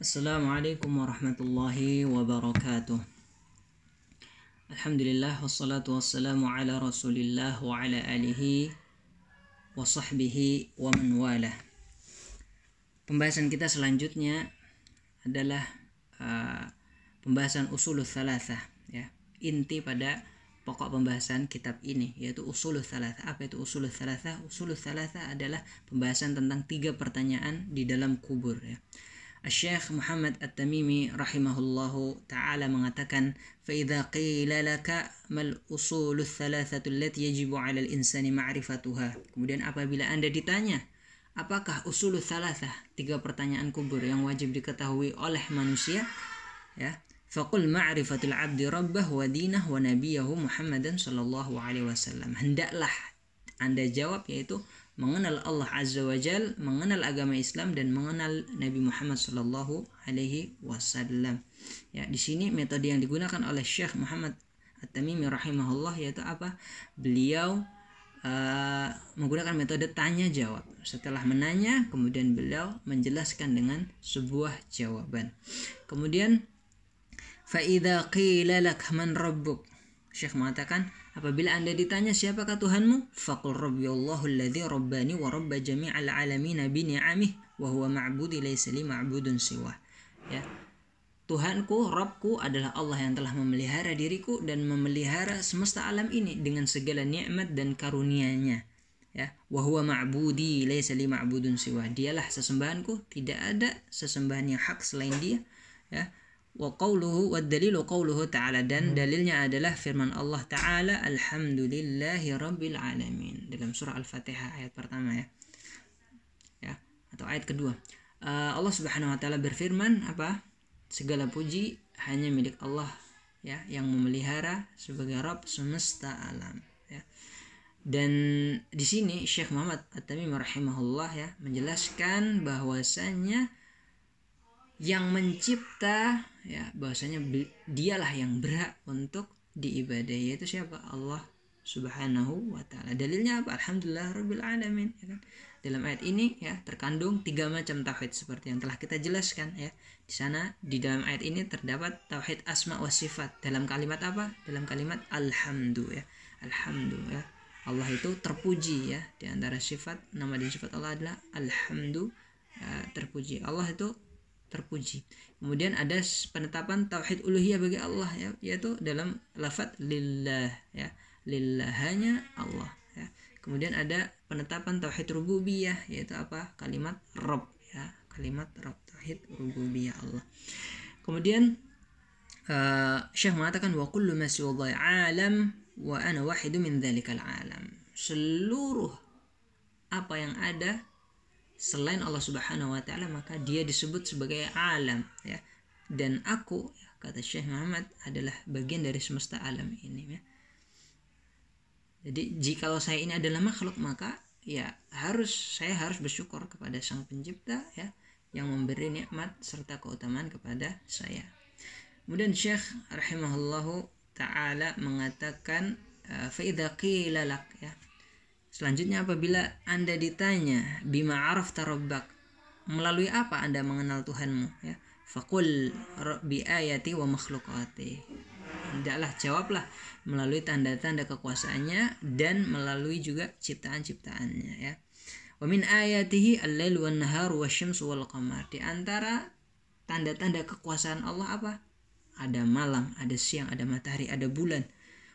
Assalamualaikum warahmatullahi wabarakatuh. Alhamdulillah wassalatu wassalamu ala Rasulillah wa ala alihi wa sahbihi wa man walah. Pembahasan kita selanjutnya adalah uh, pembahasan usulul thalathah ya. Inti pada pokok pembahasan kitab ini yaitu usulul thalathah. Apa itu usulul thalathah? Usulul thalathah adalah pembahasan tentang tiga pertanyaan di dalam kubur ya. Syekh Muhammad At-Tamimi rahimahullahu taala mengatakan, "Faidza qila laka mal usulu thalathatu allati yajibu 'alal insani ma'rifatuha." Kemudian apabila Anda ditanya, apakah usul thalathah, tiga pertanyaan kubur yang wajib diketahui oleh manusia? Ya. Faqul ma'rifatul 'abdi rabbah wa dinah wa nabiyahu Muhammadan sallallahu alaihi wasallam. Hendaklah Anda jawab yaitu mengenal Allah Azza wa Jal, mengenal agama Islam dan mengenal Nabi Muhammad Sallallahu Alaihi Wasallam. Ya, di sini metode yang digunakan oleh Syekh Muhammad At-Tamimi rahimahullah yaitu apa? Beliau uh, menggunakan metode tanya jawab. Setelah menanya, kemudian beliau menjelaskan dengan sebuah jawaban. Kemudian faida qila lak man Syekh mengatakan, apabila Anda ditanya siapakah Tuhanmu? Faqul rabbi Allahu alladhi rabbani wa rabba jami'al alamin bi ni'amih wa huwa ma'budi laysa li ma'budun siwa. Ya. Tuhanku, Rabbku adalah Allah yang telah memelihara diriku dan memelihara semesta alam ini dengan segala nikmat dan karunia-Nya. Ya, wa huwa ma'budi laysa li ma'budun siwa. Dialah sesembahanku, tidak ada sesembahan yang hak selain Dia. Ya, wa qawluhu wa dalilu qawluhu ta'ala. Dan dalilnya adalah firman Allah ta'ala alhamdulillahi rabbil alamin. Dalam surah al-fatihah ayat pertama ya. Ya atau ayat kedua. Uh, Allah subhanahu wa ta'ala berfirman apa? Segala puji hanya milik Allah ya yang memelihara sebagai Rabb semesta alam ya. Dan di sini Syekh Muhammad At-Tamimi rahimahullah ya menjelaskan bahwasanya yang mencipta ya bahwasanya dialah yang berhak untuk diibadahi yaitu siapa Allah Subhanahu wa taala. Dalilnya apa? Alhamdulillah rabbil alamin ya kan. Dalam ayat ini ya terkandung tiga macam tauhid seperti yang telah kita jelaskan ya. Di sana di dalam ayat ini terdapat tauhid asma wa sifat. Dalam kalimat apa? Dalam kalimat alhamdu ya. Alhamdu ya. Allah itu terpuji ya. Di antara sifat nama dan sifat Allah adalah alhamdu ya, terpuji. Allah itu terpuji. Kemudian ada penetapan tauhid uluhiyah bagi Allah ya, yaitu dalam lafaz lillah ya. Lillah hanya Allah ya. Kemudian ada penetapan tauhid rububiyah yaitu apa? Kalimat Rabb ya. Kalimat Rabb tauhid rububiyah Allah. Kemudian uh, Syekh mengatakan wa kullu ma alam wa ana wahidu min dzalikal alam. Seluruh apa yang ada selain Allah Subhanahu wa taala maka dia disebut sebagai alam ya. Dan aku kata Syekh Muhammad adalah bagian dari semesta alam ini ya. Jadi jika saya ini adalah makhluk maka ya harus saya harus bersyukur kepada Sang Pencipta ya yang memberi nikmat serta keutamaan kepada saya. Kemudian Syekh rahimahullahu taala mengatakan fa idza qila ya Selanjutnya apabila Anda ditanya bima araf tarabbak melalui apa Anda mengenal Tuhanmu ya. Fakul bi ayati wa makhlukati. Hendaklah jawablah melalui tanda-tanda kekuasaannya dan melalui juga ciptaan-ciptaannya ya. Wa min ayatihi al-lail wan nahar wasyamsu wal qamar. Di antara tanda-tanda kekuasaan Allah apa? Ada malam, ada siang, ada matahari, ada bulan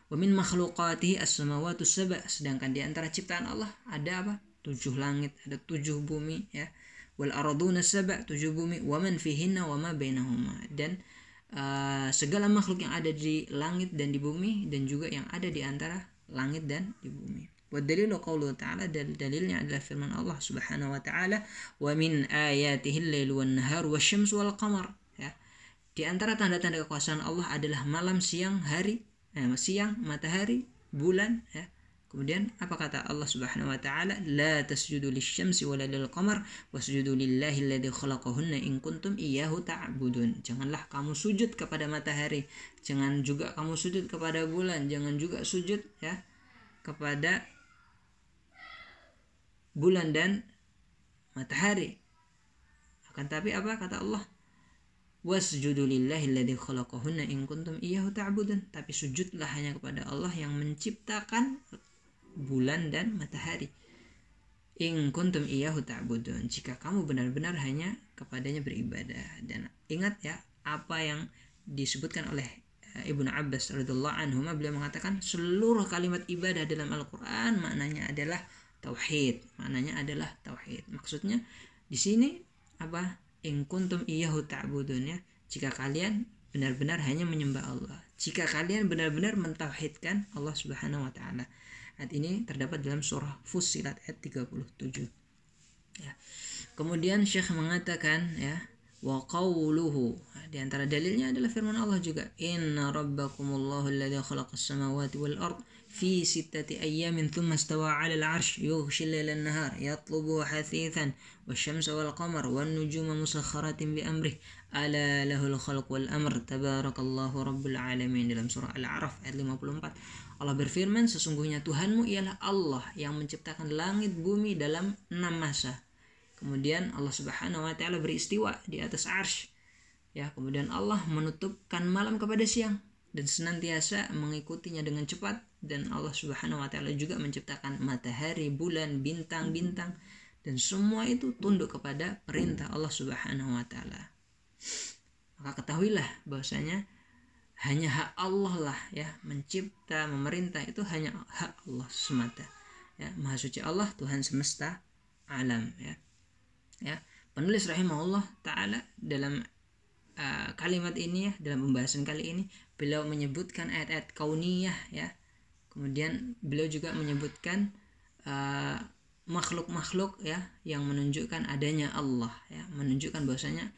Wa min makhluqatihi as-samawati sab'a. Sedangkan di antara ciptaan Allah ada apa? Tujuh langit, ada tujuh bumi ya. Wal arduna sab'a, tujuh bumi, wa man fihinna wa ma bainahuma. Dan uh, segala makhluk yang ada di langit dan di bumi dan juga yang ada di antara langit dan di bumi. Dalilu qawluhu ta'ala dan dalilnya adalah firman Allah Subhanahu wa taala wa min ayatihi al-lail wan nahar wasyamsu wal qamar ya. Di antara tanda-tanda kekuasaan Allah adalah malam, siang, hari, eh, siang matahari bulan ya Kemudian apa kata Allah Subhanahu wa taala? La tasjudu lisyamsi wala lilqamar wasjudu lillahi alladhi khalaqahunna in kuntum iyyahu ta'budun. Janganlah kamu sujud kepada matahari, jangan juga kamu sujud kepada bulan, jangan juga sujud ya kepada bulan dan matahari. Akan tapi apa kata Allah? Tapi sujudlah hanya kepada Allah yang menciptakan bulan dan matahari. In kuntum iyyahu ta'budun. Jika kamu benar-benar hanya kepadanya beribadah. Dan ingat ya apa yang disebutkan oleh eh, Ibnu Abbas radhiyallahu anhu beliau mengatakan seluruh kalimat ibadah dalam Al-Qur'an maknanya adalah tauhid. Maknanya adalah tauhid. Maksudnya di sini apa in kuntum iyyahu ta'budun ya. Jika kalian benar-benar hanya menyembah Allah. Jika kalian benar-benar mentauhidkan Allah Subhanahu wa taala. Ayat ini terdapat dalam surah Fussilat ayat 37 ya. Kemudian Syekh mengatakan ya wa qawluhu. Di antara dalilnya adalah firman Allah juga. Inna rabbakumullahu alladhi khalaqas samawati wal ard في ستة أيام ثم استوى على العرش يغشي الليل النهار يطلبه حثيثا والشمس والقمر والنجوم مسخرات بأمره ألا له الخلق والأمر تبارك الله رب العالمين dalam surah Al-A'raf ayat 54 Allah berfirman sesungguhnya Tuhanmu ialah Allah yang menciptakan langit bumi dalam enam masa kemudian Allah Subhanahu wa taala beristiwa di atas arsy ya kemudian Allah menutupkan malam kepada siang dan senantiasa mengikutinya dengan cepat dan Allah Subhanahu wa taala juga menciptakan matahari, bulan, bintang-bintang dan semua itu tunduk kepada perintah Allah Subhanahu wa taala. Maka ketahuilah bahwasanya hanya hak Allah lah ya mencipta, memerintah itu hanya hak Allah semata. Ya, Maha suci Allah Tuhan semesta alam ya. Ya, penulis rahimahullah taala dalam uh, kalimat ini ya dalam pembahasan kali ini beliau menyebutkan ayat-ayat kauniyah ya kemudian beliau juga menyebutkan uh, makhluk-makhluk ya yang menunjukkan adanya Allah ya menunjukkan bahwasanya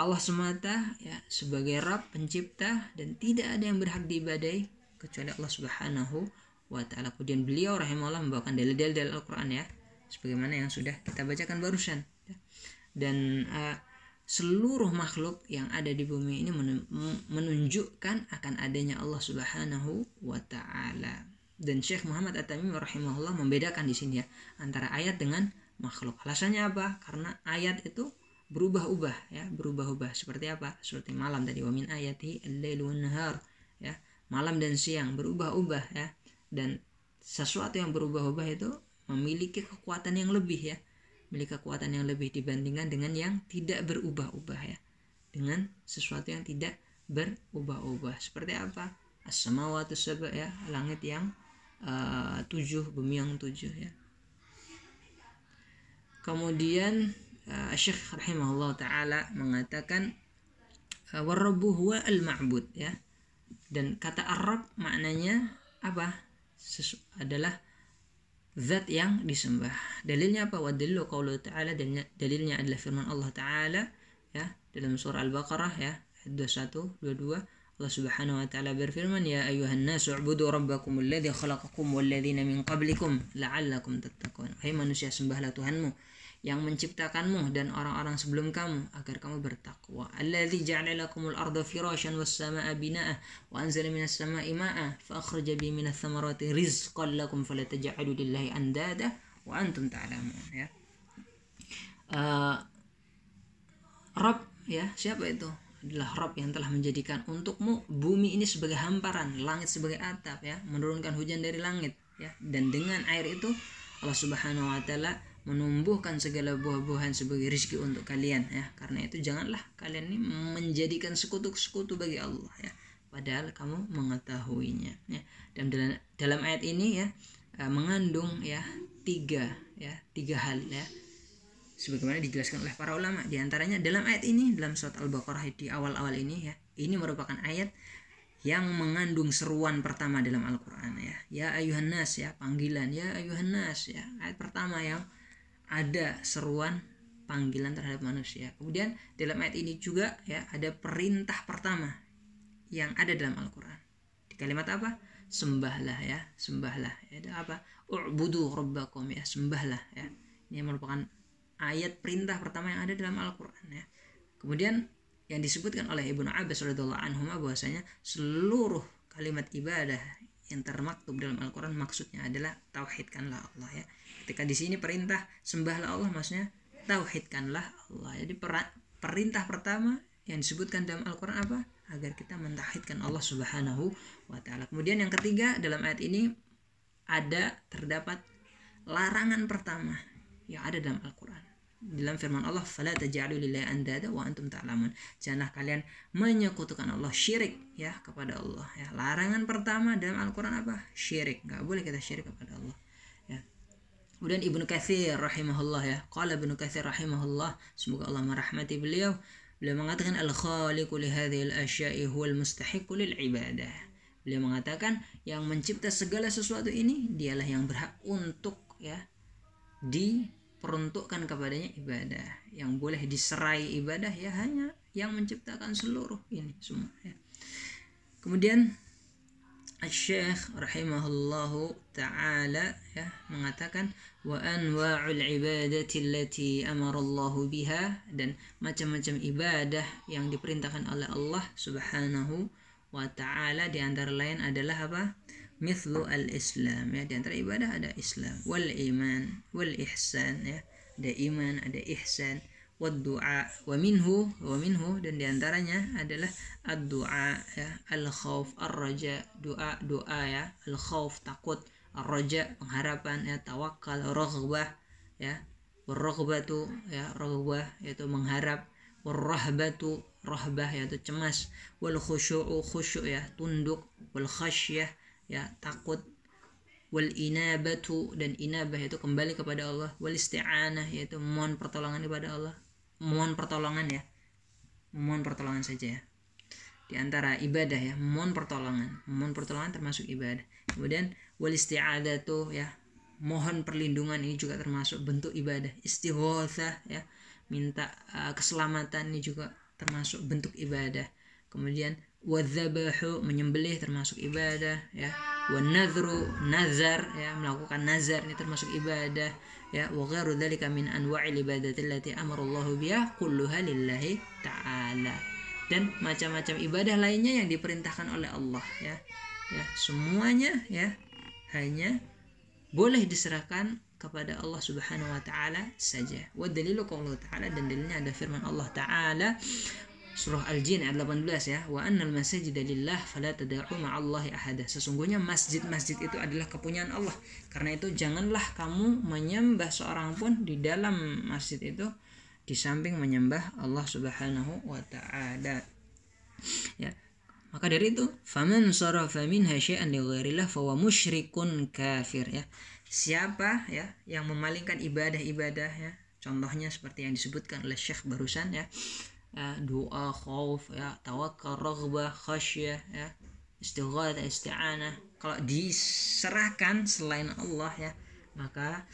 Allah semata ya sebagai Rabb pencipta dan tidak ada yang berhak diibadai kecuali Allah Subhanahu wa taala. Kemudian beliau rahimahullah membawakan dalil-dalil Al-Qur'an ya sebagaimana yang sudah kita bacakan barusan ya. Dan uh, seluruh makhluk yang ada di bumi ini menunjukkan akan adanya Allah Subhanahu wa taala. Dan Syekh Muhammad At-Tamimi rahimahullah membedakan di sini ya antara ayat dengan makhluk. Alasannya apa? Karena ayat itu berubah-ubah ya, berubah-ubah seperti apa? Seperti malam tadi wa min ayati al-lailu nahar ya. Malam dan siang berubah-ubah ya. Dan sesuatu yang berubah-ubah itu memiliki kekuatan yang lebih ya memiliki kekuatan yang lebih dibandingkan dengan yang tidak berubah-ubah ya. Dengan sesuatu yang tidak berubah-ubah. Seperti apa? As-samawati sab'a ya langit yang uh, tujuh bumi yang tujuh ya. Kemudian uh, Syekh rahimahullah taala mengatakan uh, warabbu huwa al-ma'bud ya. Dan kata Arab maknanya apa? Sesu adalah zat yang disembah. Dalilnya apa? Wa dalilu qaulu ta'ala dalilnya, adalah firman Allah taala ya dalam surah Al-Baqarah ya ayat 21 22 Allah Subhanahu wa taala berfirman ya ayuhan nasu ubudu rabbakum alladhi khalaqakum walladzina min qablikum la'allakum tattaqun. Hai manusia sembahlah Tuhanmu yang menciptakanmu dan orang-orang sebelum kamu agar kamu bertakwa. Alladzi ja'ala lakumul arda firasyan was samaa'a binaa'a wa anzala minas samaa'i maa'a fa akhraja bihi minats thamarati rizqan lakum fala taj'alu lillahi andada wa antum ta'lamun ya. Uh, Rob ya, siapa itu? adalah Rob yang telah menjadikan untukmu bumi ini sebagai hamparan, langit sebagai atap ya, menurunkan hujan dari langit ya. Dan dengan air itu Allah Subhanahu wa taala menumbuhkan segala buah-buahan sebagai rizki untuk kalian ya. Karena itu janganlah kalian ini menjadikan sekutu-sekutu bagi Allah ya. Padahal kamu mengetahuinya ya. Dan dalam dalam ayat ini ya eh, mengandung ya tiga ya tiga hal ya. Sebagaimana dijelaskan oleh para ulama di antaranya dalam ayat ini dalam surat al-baqarah di awal-awal ini ya ini merupakan ayat yang mengandung seruan pertama dalam Al-Quran ya. Ya ayuhan nas ya panggilan. Ya ayuhan nas ya. Ayat pertama yang ada seruan panggilan terhadap manusia. Kemudian dalam ayat ini juga ya ada perintah pertama yang ada dalam Al-Qur'an. Di kalimat apa? Sembahlah ya, sembahlah. Ya, ada apa? U'budu rabbakum ya, sembahlah ya. Ini merupakan ayat perintah pertama yang ada dalam Al-Qur'an ya. Kemudian yang disebutkan oleh Ibnu Abbas radhiyallahu anhu bahwasanya seluruh kalimat ibadah yang termaktub dalam Al-Qur'an maksudnya adalah tauhidkanlah Allah ya ketika di sini perintah sembahlah Allah maksudnya tauhidkanlah Allah jadi perintah pertama yang disebutkan dalam Al-Qur'an apa? Agar kita mentauhidkan Allah Subhanahu wa taala. Kemudian yang ketiga dalam ayat ini ada terdapat larangan pertama yang ada dalam Al-Qur'an. Dalam firman Allah, "Fala taj'alu lillahi andada wa antum ta'lamun." Janganlah kalian menyekutukan Allah syirik ya kepada Allah ya. Larangan pertama dalam Al-Qur'an apa? Syirik. Enggak boleh kita syirik kepada Allah. Ya. Kemudian Ibnu Katsir rahimahullah ya. Qala Ibnu Katsir rahimahullah, semoga Allah merahmati beliau. Beliau mengatakan al-khaliqu li hadhihi al-asya'i huwal mustahiqu lil ibadah. Beliau mengatakan yang mencipta segala sesuatu ini dialah yang berhak untuk ya diperuntukkan kepadanya ibadah. Yang boleh diserai ibadah ya hanya yang menciptakan seluruh ini semua ya. Kemudian Syekh rahimahullahu taala ya mengatakan wa anwa'ul ibadati allati amarallahu biha dan macam-macam ibadah yang diperintahkan oleh Allah Subhanahu wa taala di antara lain adalah apa? Mithlu al-Islam ya. Di antara ibadah ada Islam. Wal iman wal ihsan ya. Ada iman ada ihsan. Doa wa minhu wa minhu. Dan di antaranya adalah ad-du'a ya. Al khauf ar raja doa doa ya. Al khauf takut. Ar raja pengharapan ya. Tawakal raghbah ya. Raghbatu ya. Raghbah yaitu mengharap. Warahbatu rahbah yaitu cemas. Wal khusyu'u khusyuk ya. Tunduk. Wal khasyah ya takut. Wal inabatu dan inabah yaitu kembali kepada Allah. Wal isti'anah yaitu mohon pertolongan kepada Allah. Mohon pertolongan ya. Mohon pertolongan saja ya. Di antara ibadah ya mohon pertolongan. Mohon pertolongan termasuk ibadah. Kemudian wal isti'adatu ya mohon perlindungan ini juga termasuk bentuk ibadah. Istighotsah ya minta uh, keselamatan ini juga termasuk bentuk ibadah. Kemudian wadzabahu menyembelih termasuk ibadah ya. Wanadru nazar ya melakukan nazar ini termasuk ibadah ya. Wa ghairu dzalika min anwa'il ibadati allati amara Allah biha kulluha lillahi ta'ala. Dan macam-macam ibadah lainnya yang diperintahkan oleh Allah ya. Ya semuanya ya hanya boleh diserahkan kepada Allah Subhanahu wa taala saja. Wa dalilu qaulullah taala dan dalilnya ada firman Allah taala surah Al-Jin ayat 18 ya. Wa annal masajid lillah fala tad'u ma'allahi ahada. Sesungguhnya masjid-masjid itu adalah kepunyaan Allah. Karena itu janganlah kamu menyembah seorang pun di dalam masjid itu di samping menyembah Allah Subhanahu wa taala. Ya. Maka dari itu faman sarafa minha syai'an li ghairillah fahuwa musyrikun kafir ya. Siapa ya yang memalingkan ibadah-ibadah ya. Contohnya seperti yang disebutkan oleh Syekh barusan ya ya, doa khauf ya tawakal raghbah khasyah ya istighatsah isti'anah. Kalau diserahkan selain Allah ya maka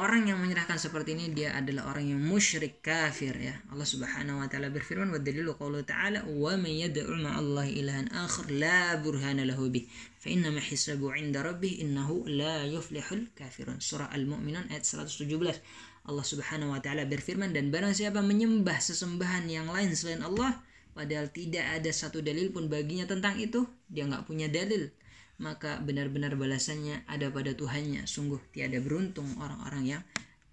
orang yang menyerahkan seperti ini dia adalah orang yang musyrik kafir ya. Allah Subhanahu wa taala berfirman wa dalilu qaulu ta'ala wa may yad'u Allah ilahan akhar la burhana lahu bih. Fa inna ma hisabu 'inda rabbih innahu la yuflihul kafirun. Surah al-mu'minun ayat 117 Allah Subhanahu wa taala berfirman dan barang siapa menyembah sesembahan yang lain selain Allah padahal tidak ada satu dalil pun baginya tentang itu dia nggak punya dalil maka benar-benar balasannya ada pada Tuhannya. Sungguh tiada beruntung orang-orang yang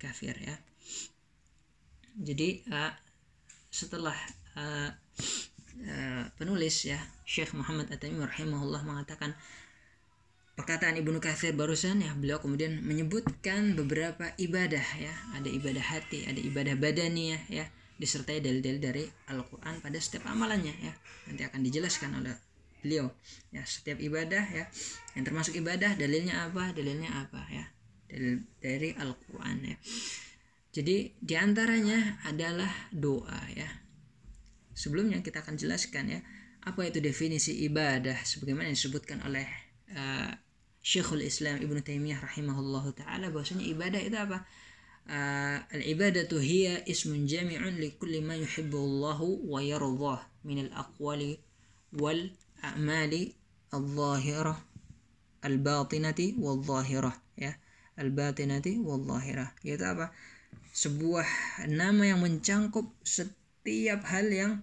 kafir ya. Jadi uh, setelah uh, uh, penulis ya Syekh Muhammad rahimahullah mengatakan perkataan Ibnu Katsir barusan ya beliau kemudian menyebutkan beberapa ibadah ya. Ada ibadah hati ada ibadah badani ya ya. Disertai dalil-dalil dari Al-Qur'an pada setiap amalannya ya. Nanti akan dijelaskan oleh beliau ya. Setiap ibadah ya. Yang termasuk ibadah dalilnya apa dalilnya apa ya. Dalil dari Al-Qur'an ya. Jadi di antaranya adalah doa ya. Sebelumnya kita akan jelaskan ya apa itu definisi ibadah sebagaimana disebutkan oleh uh, Syekhul Islam Ibnu Taimiyah rahimahullah taala bahwasanya ibadah itu apa? Uh, al-ibadatu hiya ismun jami'un li kulli ma yuhibbu Allahu wa yardah min al-aqwali wal a'mali al-zahirah al-batinati wal zahirah ya al-batinati wal zahirah yaitu apa sebuah nama yang mencangkup setiap hal yang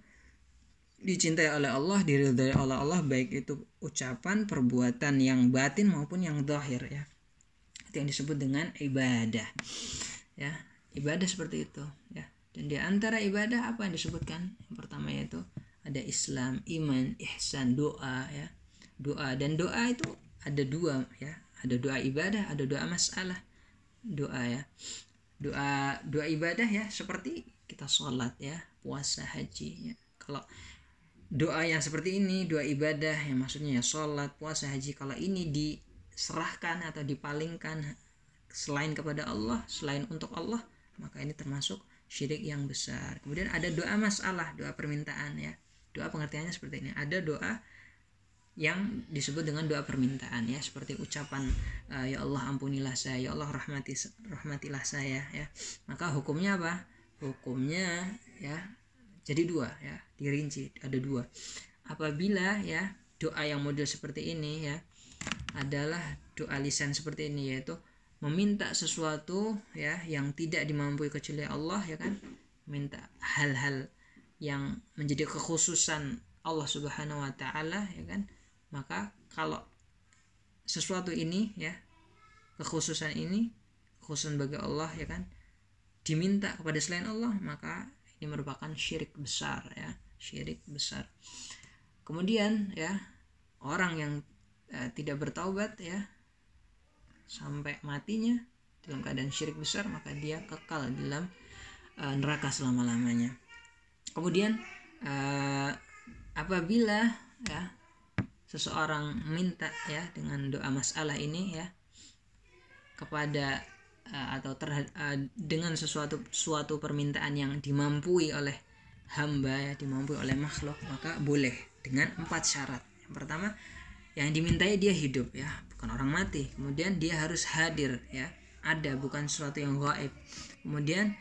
dicintai oleh Allah, diridhai oleh Allah baik itu ucapan, perbuatan yang batin maupun yang zahir ya. Itu yang disebut dengan ibadah. Ya, ibadah seperti itu ya. dan di antara ibadah apa yang disebutkan yang pertama yaitu ada Islam iman ihsan doa ya doa dan doa itu ada dua ya ada doa ibadah ada doa masalah doa ya doa doa ibadah ya seperti kita sholat ya puasa haji ya kalau doa yang seperti ini doa ibadah yang maksudnya ya sholat puasa haji kalau ini diserahkan atau dipalingkan selain kepada Allah selain untuk Allah maka ini termasuk syirik yang besar. Kemudian ada doa masalah doa permintaan ya. Doa pengertiannya seperti ini. Ada doa yang disebut dengan doa permintaan ya. Seperti ucapan uh, ya Allah ampunilah saya. Ya Allah rahmati rahmatilah saya ya. Maka hukumnya apa? Hukumnya ya jadi dua ya dirinci ada dua. Apabila ya doa yang model seperti ini ya adalah doa lisan seperti ini yaitu meminta sesuatu ya yang tidak dimampui kecuali Allah ya kan? Minta hal-hal yang menjadi kekhususan Allah Subhanahu wa taala ya kan? Maka kalau sesuatu ini ya kekhususan ini kekhususan bagi Allah ya kan? Diminta kepada selain Allah maka ini merupakan syirik besar ya syirik besar. Kemudian ya orang yang eh, tidak bertaubat ya sampai matinya dalam keadaan syirik besar maka dia kekal dalam eh, neraka selama lamanya kemudian eh, apabila ya seseorang minta ya dengan doa masalah ini ya kepada uh, atau terhad, uh, dengan sesuatu suatu permintaan yang dimampui oleh hamba ya dimampui oleh makhluk maka boleh dengan empat syarat. Yang pertama yang dimintai dia hidup ya bukan orang mati. Kemudian dia harus hadir ya ada bukan sesuatu yang gaib. Kemudian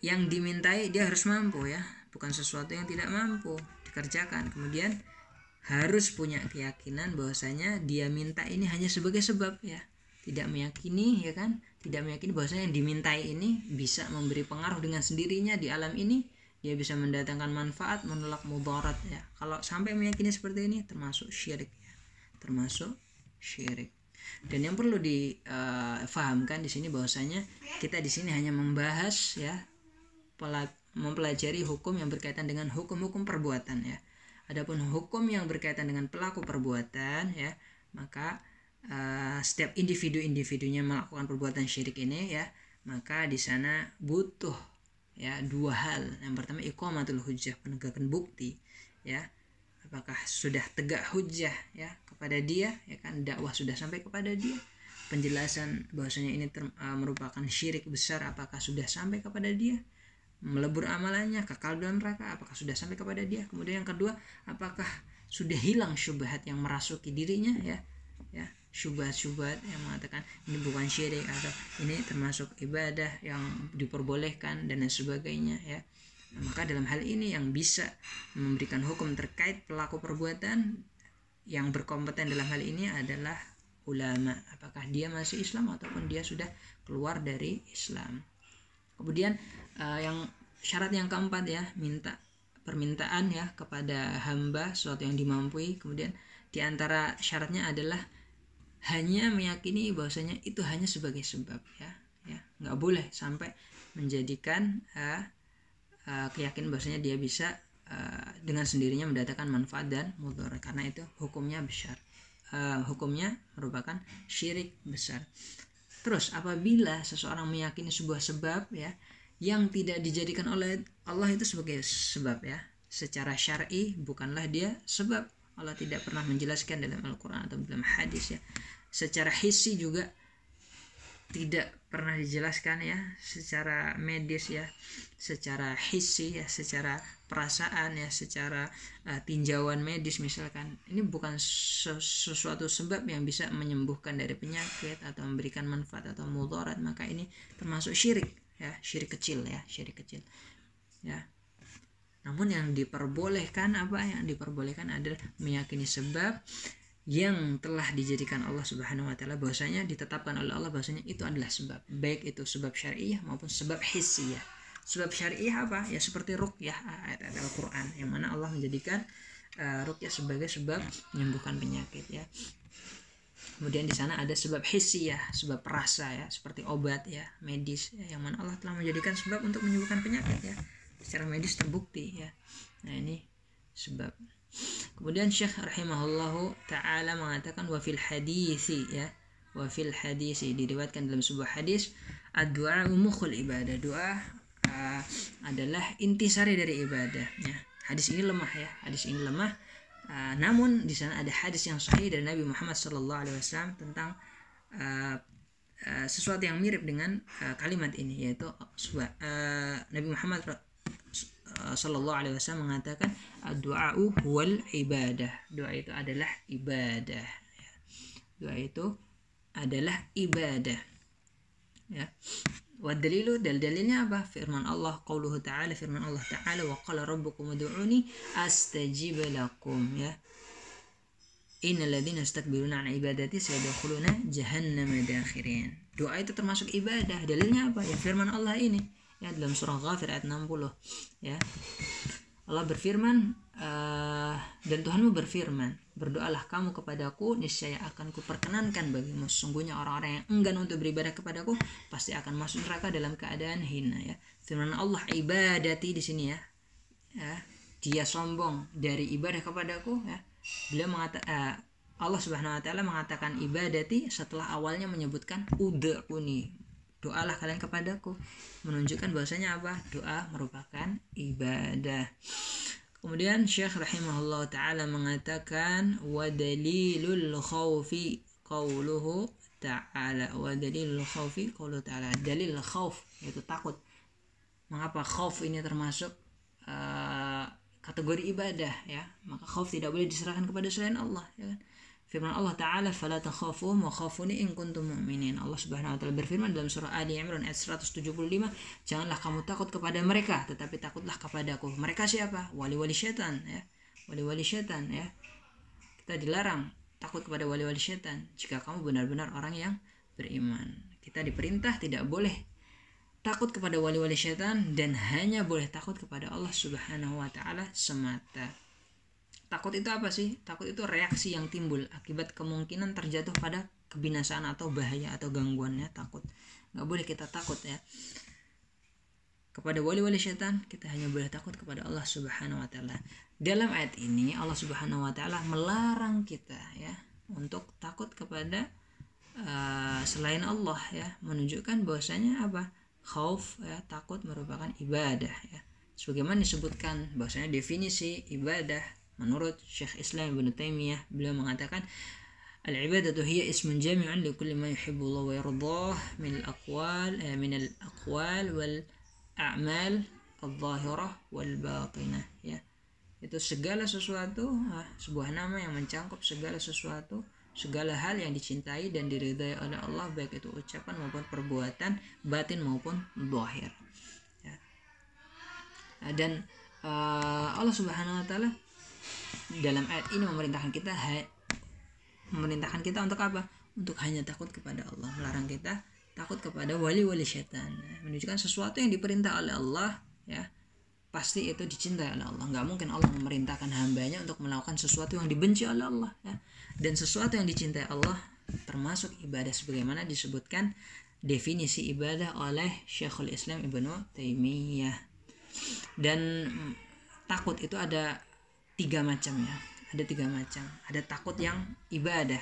yang dimintai dia harus mampu ya bukan sesuatu yang tidak mampu dikerjakan. Kemudian harus punya keyakinan bahwasanya dia minta ini hanya sebagai sebab ya. Tidak meyakini ya kan? Tidak meyakini bahwasanya yang dimintai ini bisa memberi pengaruh dengan sendirinya di alam ini dia bisa mendatangkan manfaat menolak mudarat ya. Kalau sampai meyakini seperti ini termasuk syirik ya. Termasuk syirik. Dan yang perlu difahamkan uh, di sini bahwasanya kita di sini hanya membahas ya mempelajari hukum yang berkaitan dengan hukum-hukum perbuatan ya. Adapun hukum yang berkaitan dengan pelaku perbuatan ya, maka uh, setiap individu-individunya melakukan perbuatan syirik ini ya, maka di sana butuh ya dua hal. Yang pertama iqamatul hujjah, penegakan bukti ya. Apakah sudah tegak hujjah ya kepada dia ya kan? Dakwah sudah sampai kepada dia. Penjelasan bahwasanya ini ter, uh, merupakan syirik besar apakah sudah sampai kepada dia? Melebur amalannya kekal dalam neraka apakah sudah sampai kepada dia? Kemudian yang kedua apakah sudah hilang syubhat yang merasuki dirinya ya ya syubhat-syubhat yang mengatakan ini bukan syirik atau ini termasuk ibadah yang diperbolehkan dan lain sebagainya ya. Maka dalam hal ini yang bisa memberikan hukum terkait pelaku perbuatan yang berkompeten dalam hal ini adalah ulama. Apakah dia masih Islam ataupun dia sudah keluar dari Islam. Kemudian uh, yang syarat yang keempat ya minta permintaan ya kepada hamba sesuatu yang dimampui. Kemudian di antara syaratnya adalah hanya meyakini bahwasanya itu hanya sebagai sebab ya. Ya nggak boleh sampai menjadikan uh, uh, keyakinan bahwasanya dia bisa uh, dengan sendirinya mendatangkan manfaat dan mudarat karena itu hukumnya besar. Uh, hukumnya merupakan syirik besar. Terus apabila seseorang meyakini sebuah sebab ya yang tidak dijadikan oleh Allah itu sebagai sebab ya. Secara syar'i bukanlah dia sebab. Allah tidak pernah menjelaskan dalam Al-Quran atau dalam hadis ya secara hissi juga tidak pernah dijelaskan ya. Secara medis ya. Secara hissi ya. Secara perasaan ya. Secara uh, tinjauan medis misalkan. Ini bukan sesuatu sebab yang bisa menyembuhkan dari penyakit atau memberikan manfaat atau mudarat. Maka ini termasuk syirik ya. Syirik kecil ya. Syirik kecil ya. Namun yang diperbolehkan apa? Yang diperbolehkan adalah meyakini sebab yang telah dijadikan Allah Subhanahu wa taala bahwasanya ditetapkan oleh Allah bahwasanya itu adalah sebab baik itu sebab syariah maupun sebab hissiyah. Sebab syariah apa? Ya seperti ruqyah ayat-ayat Al-Qur'an yang mana Allah menjadikan uh, ruqyah sebagai sebab menyembuhkan penyakit ya. Kemudian di sana ada sebab hissi sebab rasa ya seperti obat ya medis ya, yang mana Allah telah menjadikan sebab untuk menyembuhkan penyakit ya. Secara medis terbukti ya. Nah ini sebab kemudian Syekh rahimahullahu taala mengatakan wa fil hadisi ya. Wa fil hadisi diriwayatkan dalam sebuah hadis. Ad-du'a mukhul ibadah. Doa uh, adalah intisari dari ibadah ya. Hadis ini lemah ya. Hadis ini lemah. Uh, namun di sana ada hadis yang sahih dari Nabi Muhammad SAW tentang uh, uh, sesuatu yang mirip dengan uh, kalimat ini yaitu uh, Nabi Muhammad Sallallahu Alaihi Wasallam mengatakan doa wal ibadah doa itu adalah ibadah doa itu adalah ibadah ya Wadalilu dal dalilnya apa? Firman Allah qauluhu ta'ala firman Allah ta'ala wa qala rabbukum ud'uni astajib lakum ya. Innal ladzina istakbiruna an ibadati sayadkhuluna jahannam dakhirin. Doa itu termasuk ibadah. Dalilnya apa? Ya firman Allah ini ya dalam surah Ghafir ayat 60 ya. Allah berfirman uh, dan Tuhanmu berfirman berdoalah kamu kepadaku niscaya akan kuperkenankan bagimu. Sesungguhnya orang-orang yang enggan untuk beribadah kepadaku pasti akan masuk neraka dalam keadaan hina ya. Firman Allah ibadati di sini ya. Ya dia sombong dari ibadah kepadaku ya. Beliau mengatakan uh, eh, Allah Subhanahu wa taala mengatakan ibadati setelah awalnya menyebutkan udhuni doalah kalian kepadaku. Menunjukkan bahwasanya apa? Doa merupakan ibadah. Kemudian Syekh rahimahullah taala mengatakan wa dalilul khaufi qauluhu ta'ala. Wa dalilul khaufi qauluhu ta'ala. Dalil khauf yaitu takut. Mengapa khauf ini termasuk uh, kategori ibadah ya? Maka khauf tidak boleh diserahkan kepada selain Allah ya kan Firman Allah Ta'ala fala takhafuhum wa khafuni in kuntum mu'minin. Allah Subhanahu wa taala berfirman dalam surah Ali Imran ayat 175, janganlah kamu takut kepada mereka, tetapi takutlah kepadaku. Mereka siapa? Wali-wali setan ya. Wali-wali setan ya. Kita dilarang takut kepada wali-wali setan jika kamu benar-benar orang yang beriman. Kita diperintah tidak boleh takut kepada wali-wali setan dan hanya boleh takut kepada Allah Subhanahu wa taala semata takut itu apa sih takut itu reaksi yang timbul akibat kemungkinan terjatuh pada kebinasaan atau bahaya atau gangguannya takut nggak boleh kita takut ya kepada wali-wali setan kita hanya boleh takut kepada Allah Subhanahu wa taala. Dalam ayat ini Allah Subhanahu wa taala melarang kita ya untuk takut kepada uh, selain Allah ya, menunjukkan bahwasanya apa? Khauf ya, takut merupakan ibadah ya. Sebagaimana disebutkan bahwasanya definisi ibadah menurut Syekh Islam Ibn Taimiyah beliau mengatakan al-ibadatu hiya ismun jami'un li kulli ma yuhibbu Allah wa yardah min al-aqwal eh, min al-aqwal wal a'mal al-zahirah wal batinah. Ya. Itu segala sesuatu ah, sebuah nama yang mencangkup segala sesuatu segala hal yang dicintai dan diridhai oleh Allah baik itu ucapan maupun perbuatan batin maupun zahir. Ya. dan uh, Allah Subhanahu wa taala dalam ayat ini memerintahkan kita memerintahkan kita untuk apa? Untuk hanya takut kepada Allah, melarang kita takut kepada wali-wali setan. Menunjukkan sesuatu yang diperintah oleh Allah, ya pasti itu dicintai oleh Allah. Nggak mungkin Allah memerintahkan hambanya untuk melakukan sesuatu yang dibenci oleh Allah, ya. Dan sesuatu yang dicintai Allah termasuk ibadah sebagaimana disebutkan definisi ibadah oleh Syekhul Islam Ibnu Taimiyah. Dan takut itu ada tiga macam ya. Ada tiga macam. Ada takut yang ibadah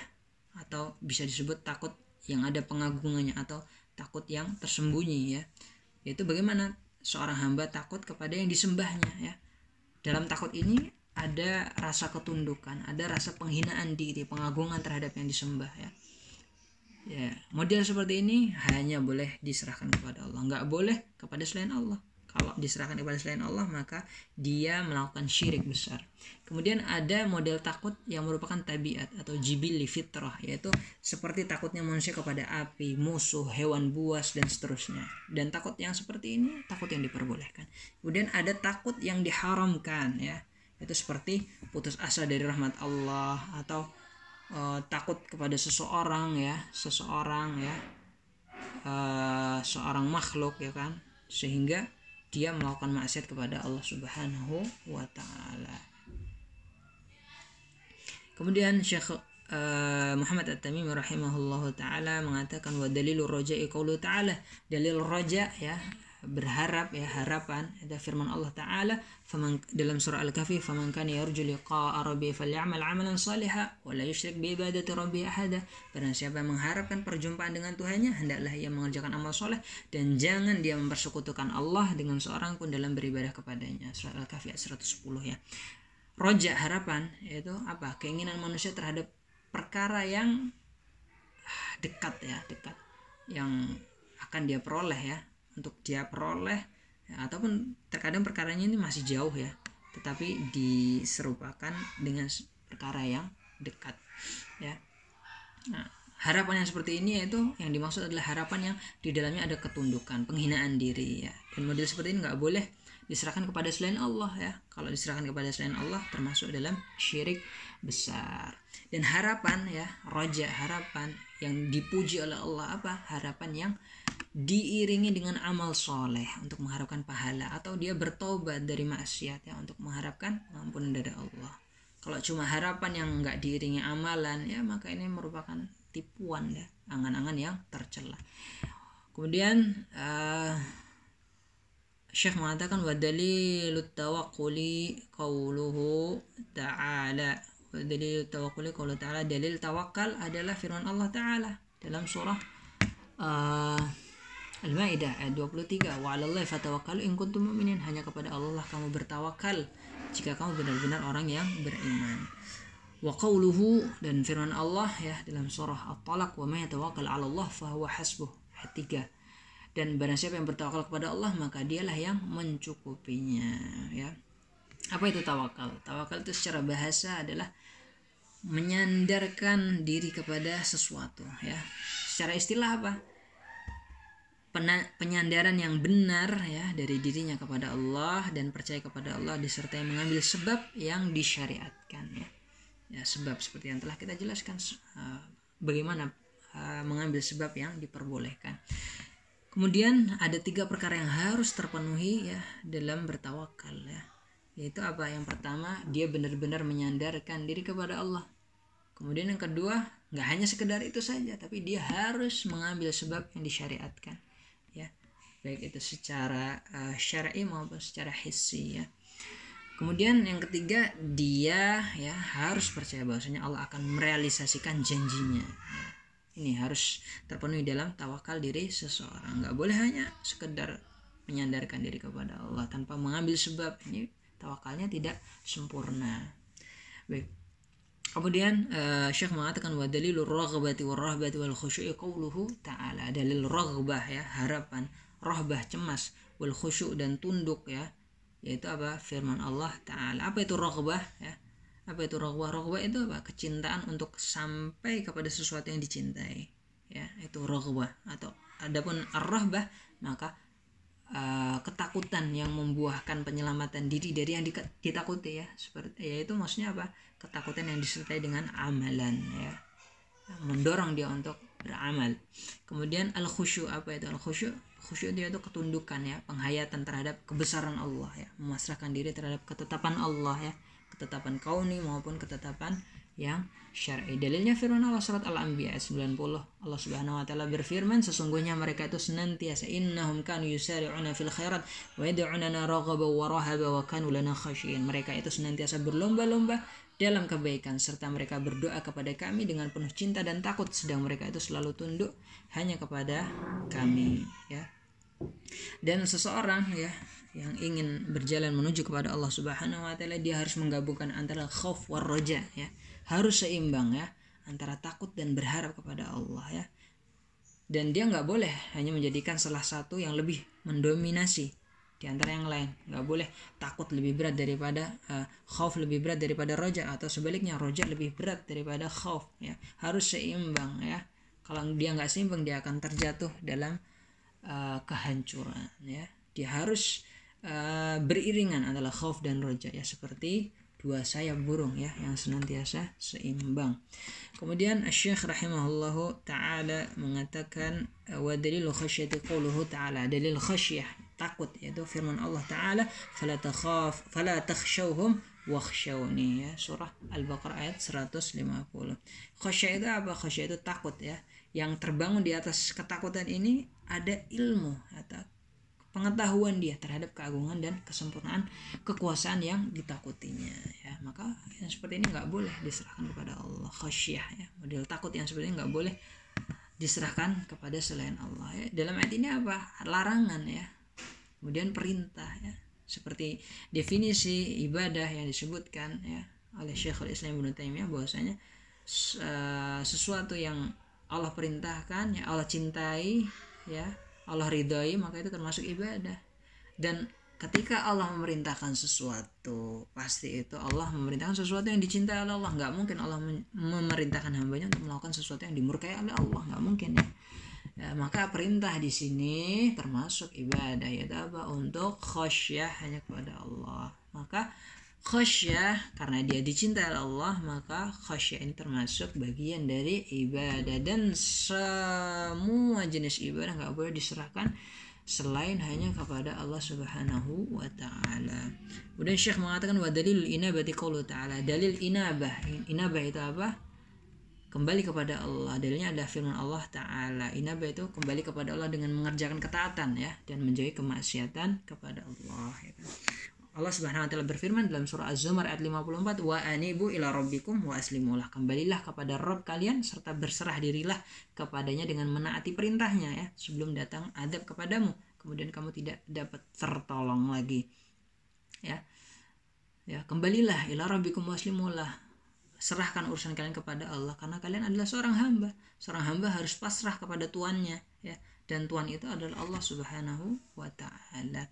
atau bisa disebut takut yang ada pengagungannya atau takut yang tersembunyi ya. Yaitu bagaimana seorang hamba takut kepada yang disembahnya ya. Dalam takut ini ada rasa ketundukan ada rasa penghinaan diri pengagungan terhadap yang disembah ya. Ya model seperti ini hanya boleh diserahkan kepada Allah. Nggak boleh kepada selain Allah kalau diserahkan kepada selain Allah maka dia melakukan syirik besar. Kemudian ada model takut yang merupakan tabiat atau jibil fitrah yaitu seperti takutnya manusia kepada api musuh hewan buas dan seterusnya. Dan takut yang seperti ini takut yang diperbolehkan. Kemudian ada takut yang diharamkan ya. Itu seperti putus asa dari rahmat Allah atau uh, takut kepada seseorang ya. Seseorang ya. Uh, seorang makhluk ya kan. Sehingga dia melakukan maksiat kepada Allah Subhanahu wa taala. Kemudian Syekh uh, Muhammad At-Tamimi rahimahullahu taala mengatakan wa dalilur raja'i qaulu ta'ala dalil raja ya berharap ya harapan ada firman Allah taala dalam surah al-kahfi faman kana yarju liqa'a rabbi falyamal 'amalan salihan wa la yusyrik bi ibadati rabbi ahada. Barang siapa yang mengharapkan perjumpaan dengan Tuhannya hendaklah ia mengerjakan amal soleh dan jangan dia mempersekutukan Allah dengan seorang pun dalam beribadah kepadanya. Surah al-kahfi ayat 110 ya. Roja harapan yaitu apa? Keinginan manusia terhadap perkara yang dekat ya dekat yang akan dia peroleh ya untuk dia peroleh ya, ataupun terkadang perkaranya ini masih jauh ya tetapi diserupakan dengan perkara yang dekat ya. Nah, harapan yang seperti ini yaitu yang dimaksud adalah harapan yang di dalamnya ada ketundukan penghinaan diri ya. Dan model seperti ini nggak boleh diserahkan kepada selain Allah ya. Kalau diserahkan kepada selain Allah termasuk dalam syirik besar. Dan harapan ya roja harapan yang dipuji oleh Allah apa? Harapan yang diiringi dengan amal soleh untuk mengharapkan pahala atau dia bertobat dari maksiat ya untuk mengharapkan ampunan dari Allah. Kalau cuma harapan yang nggak diiringi amalan ya maka ini merupakan tipuan ya angan-angan yang tercela. Kemudian uh, Syekh mengatakan wa dalilut tawakkuli qauluhu ta'ala. Wa dalilut tawakkuli qauluhu ta'ala. Dalil tawakal adalah firman Allah taala dalam surah uh, Al-Maidah ayat 23 wa 'alallahi fatawakkalu in kuntum mu'minin hanya kepada Allah lah kamu bertawakal jika kamu benar-benar orang yang beriman. Wa qawluhu dan firman Allah ya dalam surah At-Talaq wa may yatawakkal 'ala Allah fa huwa hasbuh ayat 3. Dan barang siapa yang bertawakal kepada Allah maka dialah yang mencukupinya ya. Apa itu tawakal? Tawakal itu secara bahasa adalah menyandarkan diri kepada sesuatu ya. Secara istilah apa? Penyandaran yang benar ya dari dirinya kepada Allah dan percaya kepada Allah disertai mengambil sebab yang disyariatkan ya. Ya sebab seperti yang telah kita jelaskan uh, bagaimana uh, mengambil sebab yang diperbolehkan. Kemudian ada tiga perkara yang harus terpenuhi ya dalam bertawakal ya. Yaitu apa? Yang pertama, dia benar-benar menyandarkan diri kepada Allah. Kemudian yang kedua, nggak hanya sekedar itu saja, tapi dia harus mengambil sebab yang disyariatkan baik itu secara uh, syar'i maupun secara hissi ya. Kemudian yang ketiga dia ya harus percaya bahwasanya Allah akan merealisasikan janjinya. Ya. Ini harus terpenuhi dalam tawakal diri seseorang. Nggak boleh hanya sekedar menyandarkan diri kepada Allah tanpa mengambil sebab. Ini tawakalnya tidak sempurna. Baik. Kemudian uh, Syekh mengatakan wa dalilur raghbati war rahbati wal khusyu'i qauluhu ta'ala. Dalil raghbah ya, harapan rohbah cemas wal khusyuk dan tunduk ya. Yaitu apa? Firman Allah taala. Apa itu rohbah ya? Apa itu rohbah rohbah itu apa? Kecintaan untuk sampai kepada sesuatu yang dicintai ya. Itu rohbah atau adapun ar-rohbah maka uh, ketakutan yang membuahkan penyelamatan diri dari yang ditakuti ya. Seperti yaitu maksudnya apa? Ketakutan yang disertai dengan amalan ya. Mendorong dia untuk beramal. Kemudian al khusyuk apa itu al khusyuk khusyuk dia itu ketundukan ya penghayatan terhadap kebesaran Allah ya memasrahkan diri terhadap ketetapan Allah ya ketetapan kauni maupun ketetapan yang syar'i. Dalilnya firman Allah surat Al-Anbiya ayat 90 Allah Subhanahu wa taala berfirman sesungguhnya mereka itu senantiasa innahum kanu yusari'una fil khairat wa yad'unana raghaba wa rahaba wa kanu lana khashiyin mereka itu senantiasa berlomba-lomba dalam kebaikan serta mereka berdoa kepada kami dengan penuh cinta dan takut sedang mereka itu selalu tunduk hanya kepada kami ya. Dan seseorang ya yang ingin berjalan menuju kepada Allah Subhanahu wa taala dia harus menggabungkan antara khauf war roja ya. Harus seimbang ya antara takut dan berharap kepada Allah ya. Dan dia nggak boleh hanya menjadikan salah satu yang lebih mendominasi di antara yang lain nggak boleh. Takut lebih berat daripada uh, khauf lebih berat daripada roja atau sebaliknya roja lebih berat daripada khauf ya. Harus seimbang ya. Kalau dia nggak seimbang dia akan terjatuh dalam uh, kehancuran ya. Dia harus uh, beriringan adalah khauf dan roja ya. Seperti dua sayap burung ya yang senantiasa seimbang. Kemudian Syekh rahimahullahu taala mengatakan wa dalilu khasyati qawluhu taala. Dalil khasyah takut yaitu firman Allah taala fala takhaf fala takhshawhum wakhshawni ya surah Al-Baqarah ayat 150 khasyah itu apa? Khasyah itu takut ya. Yang terbangun di atas ketakutan ini ada ilmu atau pengetahuan dia terhadap keagungan dan kesempurnaan kekuasaan yang ditakutinya ya. Maka yang seperti ini nggak boleh diserahkan kepada Allah. Khasyah ya. Model takut yang seperti ini nggak boleh diserahkan kepada selain Allah ya. Dalam ayat ini apa? Larangan ya kemudian perintah ya. Seperti definisi ibadah yang disebutkan ya oleh Syekhul Islam Ibnu Taimiyah bahwasanya uh, sesuatu yang Allah perintahkan ya Allah cintai ya Allah ridhoi maka itu termasuk ibadah. Dan ketika Allah memerintahkan sesuatu pasti itu Allah memerintahkan sesuatu yang dicintai oleh Allah. Nggak mungkin Allah memerintahkan hambanya untuk melakukan sesuatu yang dimurkai oleh Allah. Nggak mungkin ya ya, maka perintah di sini termasuk ibadah ya apa untuk khasyah hanya kepada Allah maka khasyah karena dia dicintai oleh Allah maka khasyah ini termasuk bagian dari ibadah dan semua jenis ibadah nggak boleh diserahkan selain hanya kepada Allah Subhanahu wa taala. Kemudian Syekh mengatakan wa dalil inabati qaulu taala. Dalil inabah. Inabah itu apa? Kembali kepada Allah. Dalilnya ada firman Allah taala. Inabah itu kembali kepada Allah dengan mengerjakan ketaatan ya dan menjauhi kemaksiatan kepada Allah ya kan? Allah Subhanahu wa taala berfirman dalam surah Az-Zumar ayat 54 wa anibu ila rabbikum wa aslimulah kembalilah kepada Rabb kalian serta berserah dirilah kepadanya dengan menaati perintahnya ya sebelum datang adab kepadamu kemudian kamu tidak dapat tertolong lagi ya ya kembalilah ila rabbikum wa aslimulah serahkan urusan kalian kepada Allah karena kalian adalah seorang hamba. Seorang hamba harus pasrah kepada tuannya ya. Dan tuan itu adalah Allah Subhanahu wa taala.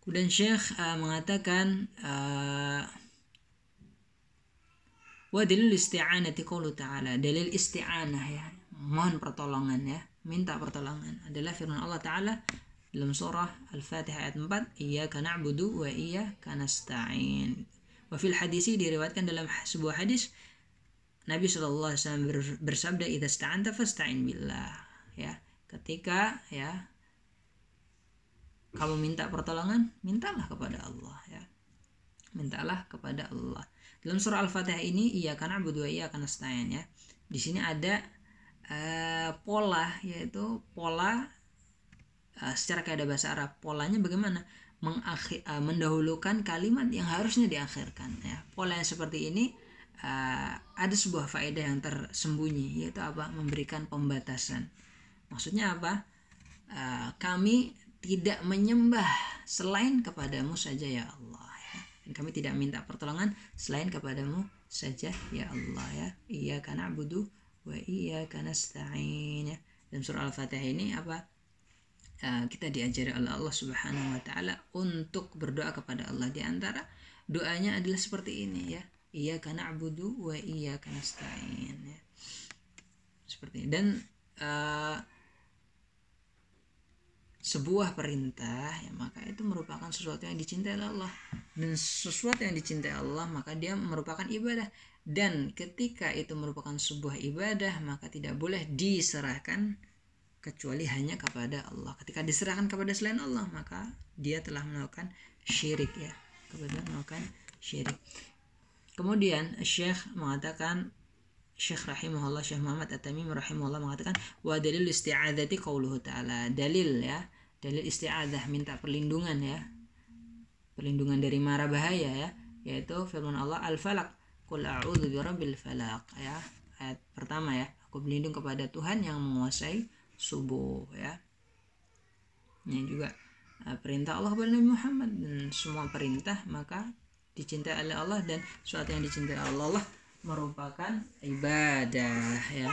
Kemudian Syekh uh, mengatakan uh, wa dalil isti'anati ta'ala. Dalil isti'anah ya. Mohon pertolongan ya. Minta pertolongan. Adalah firman Allah taala dalam surah Al-Fatihah ayat 4 iyyaka na'budu wa iyyaka nasta'in wa fil hadisi diriwayatkan dalam sebuah hadis Nabi SAW bersabda idza sta'anta fasta'in billah. Ya ketika ya kamu minta pertolongan mintalah kepada Allah ya. Mintalah kepada Allah. Dalam surah al-fatihah ini iya karena berdua iya karena nasta'in ya. Di sini ada uh, pola yaitu pola uh, secara kayak bahasa Arab. Polanya bagaimana mengakhir, uh, mendahulukan kalimat yang harusnya diakhirkan ya pola yang seperti ini uh, ada sebuah faedah yang tersembunyi yaitu apa memberikan pembatasan maksudnya apa uh, kami tidak menyembah selain kepadamu saja ya Allah ya. Dan kami tidak minta pertolongan selain kepadamu saja ya Allah ya. Iya karena wa iya karena ya. Dan surah Al-Fatihah ini apa? Uh, kita diajari oleh Allah Subhanahu wa taala untuk berdoa kepada Allah di antara doanya adalah seperti ini ya. Iya karena budu wa iya karena stain ya. Seperti ini. Dan uh, sebuah perintah ya maka itu merupakan sesuatu yang dicintai Allah dan sesuatu yang dicintai Allah maka dia merupakan ibadah dan ketika itu merupakan sebuah ibadah maka tidak boleh diserahkan kecuali hanya kepada Allah. Ketika diserahkan kepada selain Allah maka dia telah melakukan syirik ya. Kebetulan melakukan syirik. Kemudian Syekh mengatakan Syekh rahimahullah Syekh Muhammad At-Tamim rahimahullah mengatakan wa dalil isti'adzati qauluhu ta'ala. Dalil ya. Dalil isti'adzah minta perlindungan ya. Perlindungan dari mara bahaya ya. Yaitu firman Allah Al-Falaq Qul a'udzu birabbil falaq. Ya ayat pertama ya. Aku berlindung kepada Tuhan yang menguasai subuh ya. Ini juga uh, perintah Allah kepada Nabi Muhammad. Dan semua perintah maka dicintai oleh Allah. Dan sesuatu yang dicintai Allah, Allah merupakan ibadah ya.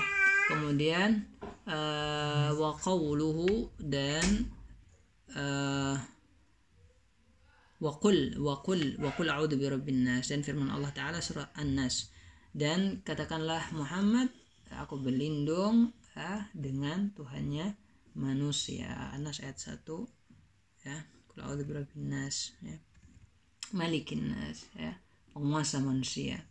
Kemudian uh, wa dan uh, wa qul wa qul wa nas. Dan firman Allah taala surah An-Nas. Dan katakanlah Muhammad aku berlindung ya, dengan Tuhannya manusia. An-Nas ayat 1 ya. Nas ya. Malikin nas ya. Penguasa manusia.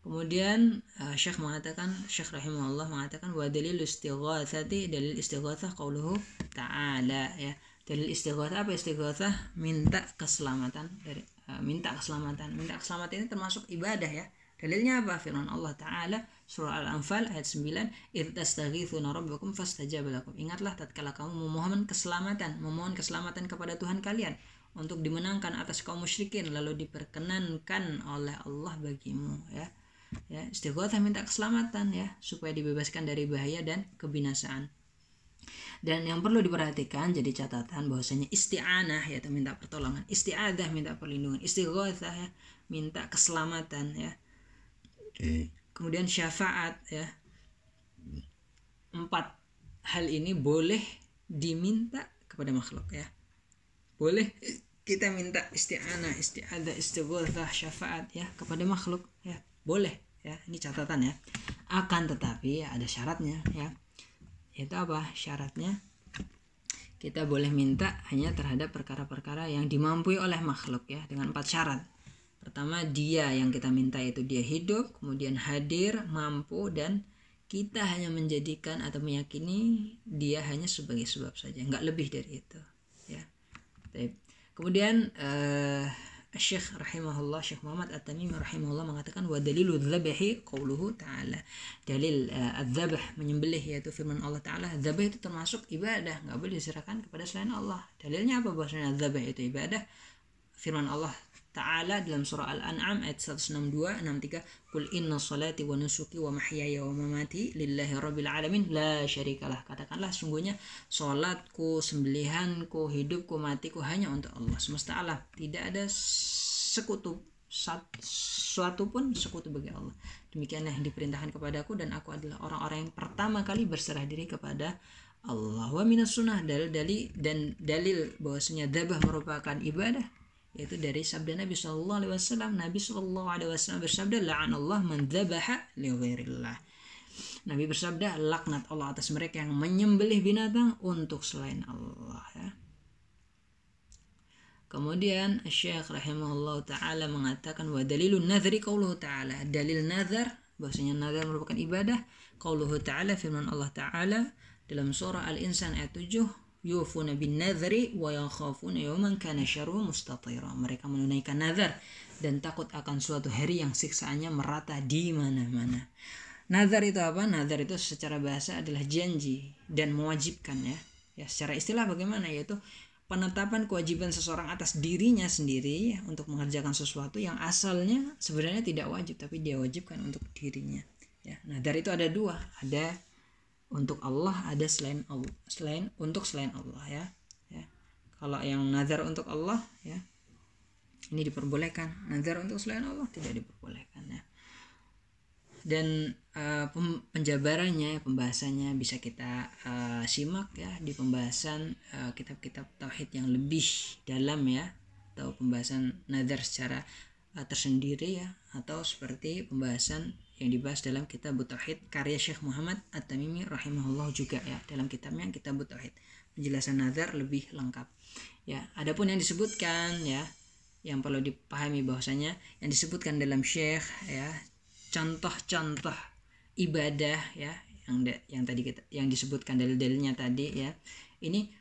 Kemudian uh, Syekh mengatakan Syekh rahimahullah mengatakan wa dalil istighatsati dalil istighatsah qauluhu ta'ala ya. Dalil istighatsah apa istighatsah? Minta keselamatan dari uh, minta keselamatan. Minta keselamatan ini termasuk ibadah ya dalilnya apa? Firman Allah taala surah al-anfal ayat 9 id tastaghithuna rabbakum lakum. Ingatlah tatkala kamu memohon keselamatan memohon keselamatan kepada Tuhan kalian untuk dimenangkan atas kaum musyrikin lalu diperkenankan oleh Allah bagimu ya. Ya istighatsah minta keselamatan ya supaya dibebaskan dari bahaya dan kebinasaan. Dan yang perlu diperhatikan jadi catatan bahwasanya isti'anah yaitu minta pertolongan, isti'adah minta perlindungan, istighatsah ya minta keselamatan ya. Kemudian syafaat ya. Empat hal ini boleh diminta kepada makhluk ya. Boleh kita minta isti'anah, isti'adah, istighatsah, syafaat ya kepada makhluk ya. Boleh ya. Ini catatan ya. Akan tetapi ya, ada syaratnya ya itu apa syaratnya kita boleh minta hanya terhadap perkara-perkara yang dimampui oleh makhluk ya dengan empat syarat pertama dia yang kita minta itu dia hidup kemudian hadir mampu dan kita hanya menjadikan atau meyakini dia hanya sebagai sebab saja nggak lebih dari itu ya kemudian uh, Syekh rahimahullah Syekh Muhammad At-Tamimi rahimahullah mengatakan wa dalilu dzabahi qauluhu ta'ala. Dalil uh, menyembelih yaitu firman Allah taala. Dzabah itu termasuk ibadah, nggak boleh diserahkan kepada selain Allah. Dalilnya apa bahwasanya dzabah itu ibadah? Firman Allah Ta'ala dalam surah Al-An'am ayat 162 63 Qul inna salati wa nusuki wa mahyaya wa mamati lillahi rabbil alamin. La syarikalah. Katakanlah sungguhnya salatku sembelihanku hidupku matiku hanya untuk Allah semesta alam tidak ada sekutu suatu pun sekutu bagi Allah. Demikianlah yang diperintahkan kepadaku dan aku adalah orang-orang yang pertama kali berserah diri kepada Allah. Wa minas sunnah dalil dan dalil bahwasanya dabah merupakan ibadah yaitu dari sabda Nabi Shallallahu Alaihi Wasallam Nabi Shallallahu Alaihi Wasallam bersabda Allah man dzabaha li ghairillah. Nabi bersabda laknat Allah atas mereka yang menyembelih binatang untuk selain Allah. Ya. Kemudian Syekh rahimahullah taala mengatakan wa dalilun nadhri qauluhu taala. Dalil nazar bahwasanya nazar merupakan ibadah qauluhu taala firman Allah taala dalam surah Al-Insan ayat 7 yufuna bin nadhri wa yakhafuna yawman kana syarruhu mustatira. Mereka menunaikan nazar dan takut akan suatu hari yang siksaannya merata di mana-mana. Nazar itu apa? Nazar itu secara bahasa adalah janji dan mewajibkan ya. Ya, secara istilah bagaimana yaitu penetapan kewajiban seseorang atas dirinya sendiri ya, untuk mengerjakan sesuatu yang asalnya sebenarnya tidak wajib tapi dia wajibkan untuk dirinya. Ya, nazar itu ada dua, ada untuk Allah ada selain Allah selain untuk selain Allah ya. Ya. Kalau yang nazar untuk Allah ya ini diperbolehkan. Nazar untuk selain Allah tidak diperbolehkan ya. Dan uh, penjabarannya pembahasannya bisa kita uh, simak ya di pembahasan uh, kitab-kitab tauhid yang lebih dalam ya. Atau pembahasan nazar secara uh, tersendiri ya. Atau seperti pembahasan yang dibahas dalam kitab Tauhid karya Syekh Muhammad At-Tamimi rahimahullah juga ya. Dalam kitabnya kitab Tauhid. Penjelasan nazar lebih lengkap. Ya adapun yang disebutkan ya yang perlu dipahami bahwasanya yang disebutkan dalam Syekh ya contoh-contoh ibadah ya yang yang tadi kita yang disebutkan dalil-dalilnya tadi ya ini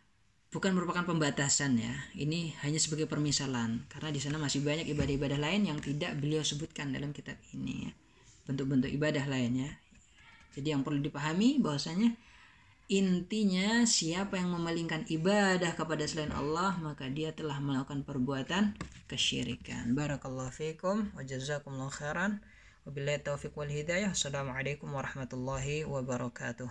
bukan merupakan pembatasan ya. Ini hanya sebagai permisalan karena di sana masih banyak ibadah-ibadah lain yang tidak beliau sebutkan dalam kitab ini ya bentuk-bentuk ibadah lainnya. Jadi yang perlu dipahami bahwasanya intinya siapa yang memalingkan ibadah kepada selain Allah maka dia telah melakukan perbuatan kesyirikan. Barakallahu fiikum wa jazakumullahu khairan. Wabillahi taufiq wal hidayah. Assalamualaikum warahmatullahi wabarakatuh.